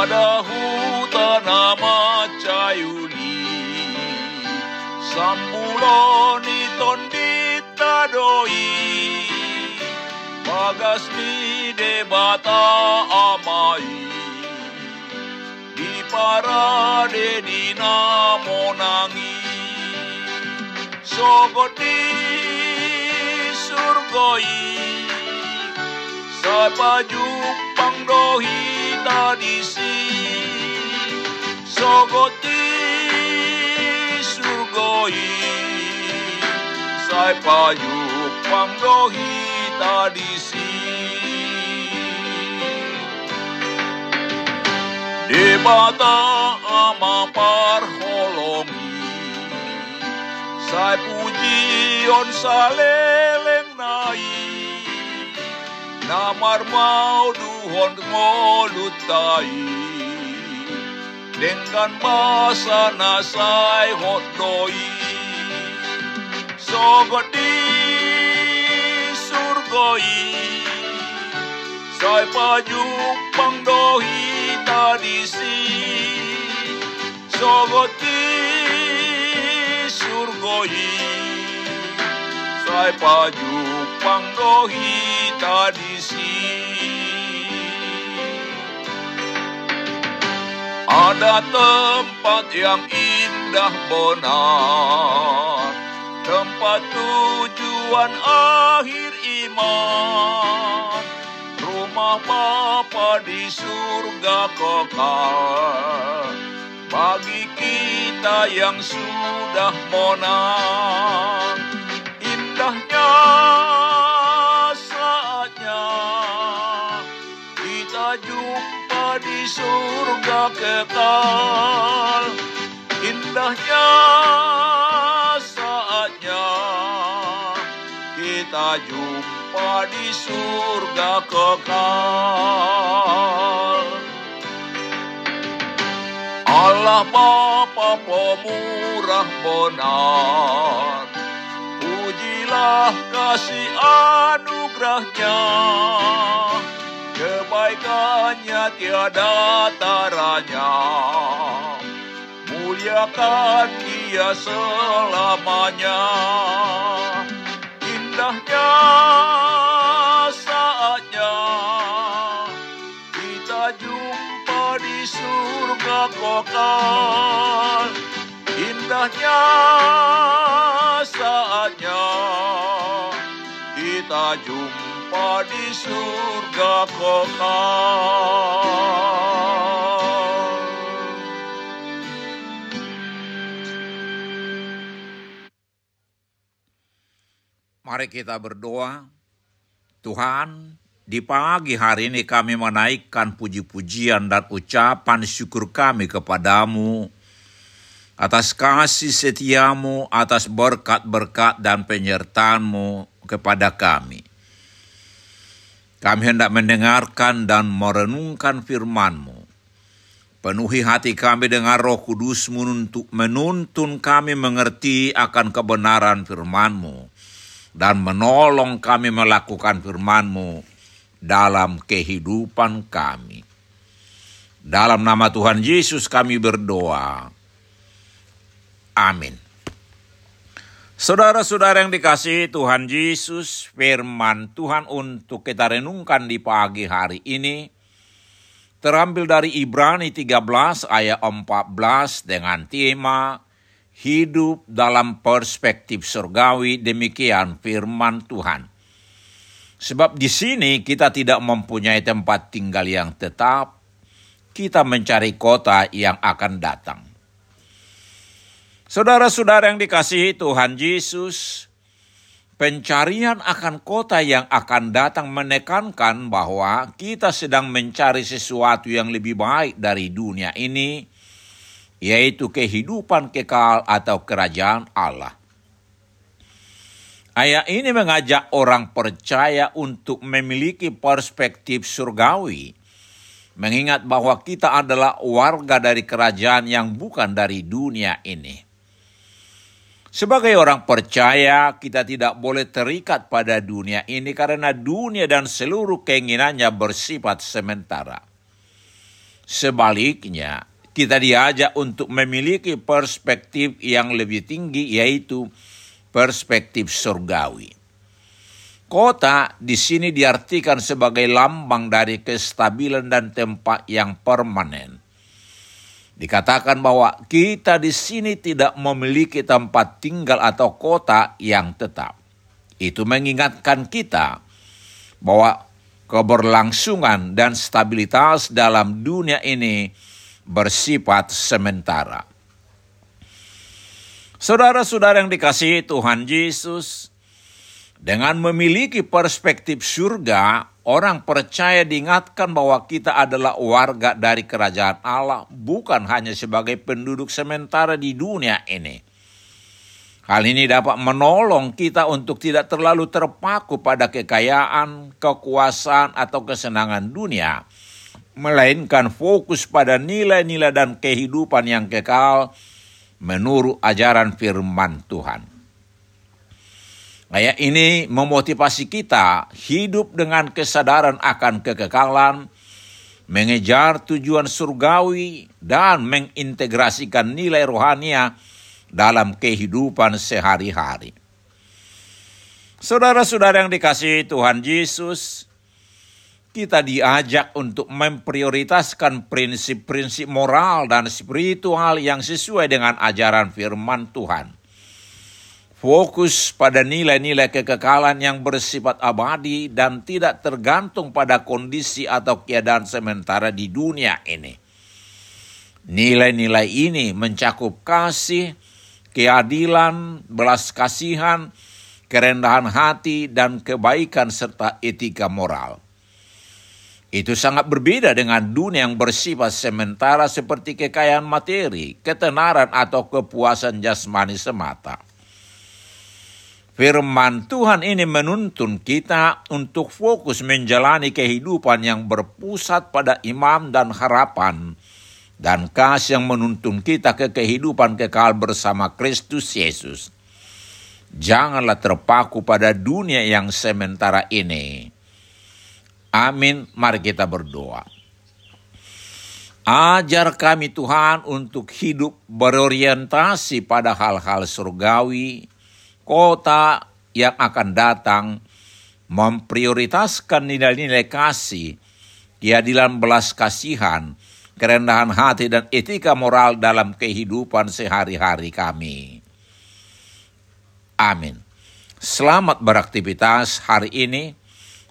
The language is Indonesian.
Sadahu tanama cayuli Sambuloni tondita doi Bagas di debata amai. Di parade dinamonangi Sogot di surgoi. Sapa jupang dohi tadisi Sogoti surgoi. Sai payupang dohi tadisi Debata ama parholongi Sai pujion saleleng Namar mau duhon ngolutai. Dengan masa nasai hotdoi Sogot di surgoi. Sai pajupang dohi tadisi. Sogot di surgoi. Sai pajupang dohi tadisi Ada tempat yang indah benar Tempat tujuan akhir iman. Rumah Bapa di surga kekal Bagi kita yang sudah menang indahnya saatnya kita jumpa di surga kekal. Allah Bapa pemurah benar. Pujilah kasih anugerahnya. Kebaikannya tiada taranya Muliakan dia selamanya Indahnya saatnya Kita jumpa di surga kekal Indahnya saatnya kita jumpa di surga kekal. Mari kita berdoa. Tuhan, di pagi hari ini kami menaikkan puji-pujian dan ucapan syukur kami kepadamu atas kasih setiamu, atas berkat-berkat dan penyertaanmu kepada kami. Kami hendak mendengarkan dan merenungkan firman-Mu. Penuhi hati kami dengan roh kudus-Mu untuk menuntun kami mengerti akan kebenaran firman-Mu dan menolong kami melakukan firman-Mu dalam kehidupan kami. Dalam nama Tuhan Yesus kami berdoa. Amin. Saudara-saudara yang dikasihi Tuhan Yesus, firman Tuhan untuk kita renungkan di pagi hari ini terambil dari Ibrani 13 ayat 14 dengan tema hidup dalam perspektif surgawi demikian firman Tuhan. Sebab di sini kita tidak mempunyai tempat tinggal yang tetap, kita mencari kota yang akan datang. Saudara-saudara yang dikasihi Tuhan Yesus, Pencarian akan kota yang akan datang menekankan bahwa kita sedang mencari sesuatu yang lebih baik dari dunia ini, yaitu kehidupan kekal atau kerajaan Allah. Ayat ini mengajak orang percaya untuk memiliki perspektif surgawi, mengingat bahwa kita adalah warga dari kerajaan yang bukan dari dunia ini. Sebagai orang percaya, kita tidak boleh terikat pada dunia ini karena dunia dan seluruh keinginannya bersifat sementara. Sebaliknya, kita diajak untuk memiliki perspektif yang lebih tinggi, yaitu perspektif surgawi. Kota di sini diartikan sebagai lambang dari kestabilan dan tempat yang permanen. Dikatakan bahwa kita di sini tidak memiliki tempat tinggal atau kota yang tetap. Itu mengingatkan kita bahwa keberlangsungan dan stabilitas dalam dunia ini bersifat sementara. Saudara-saudara yang dikasihi Tuhan Yesus, dengan memiliki perspektif surga, Orang percaya diingatkan bahwa kita adalah warga dari kerajaan Allah, bukan hanya sebagai penduduk sementara di dunia ini. Hal ini dapat menolong kita untuk tidak terlalu terpaku pada kekayaan, kekuasaan, atau kesenangan dunia, melainkan fokus pada nilai-nilai dan kehidupan yang kekal menurut ajaran firman Tuhan. Ayat ini memotivasi kita hidup dengan kesadaran akan kekekalan, mengejar tujuan surgawi, dan mengintegrasikan nilai rohania dalam kehidupan sehari-hari. Saudara-saudara yang dikasihi Tuhan Yesus, kita diajak untuk memprioritaskan prinsip-prinsip moral dan spiritual yang sesuai dengan ajaran firman Tuhan fokus pada nilai-nilai kekekalan yang bersifat abadi dan tidak tergantung pada kondisi atau keadaan sementara di dunia ini. Nilai-nilai ini mencakup kasih, keadilan, belas kasihan, kerendahan hati, dan kebaikan serta etika moral. Itu sangat berbeda dengan dunia yang bersifat sementara seperti kekayaan materi, ketenaran atau kepuasan jasmani semata. Firman Tuhan ini menuntun kita untuk fokus menjalani kehidupan yang berpusat pada imam dan harapan, dan kasih yang menuntun kita ke kehidupan kekal bersama Kristus Yesus. Janganlah terpaku pada dunia yang sementara ini. Amin. Mari kita berdoa. Ajar kami Tuhan untuk hidup berorientasi pada hal-hal surgawi, kota yang akan datang memprioritaskan nilai-nilai kasih, keadilan belas kasihan, kerendahan hati dan etika moral dalam kehidupan sehari-hari kami. Amin. Selamat beraktivitas hari ini.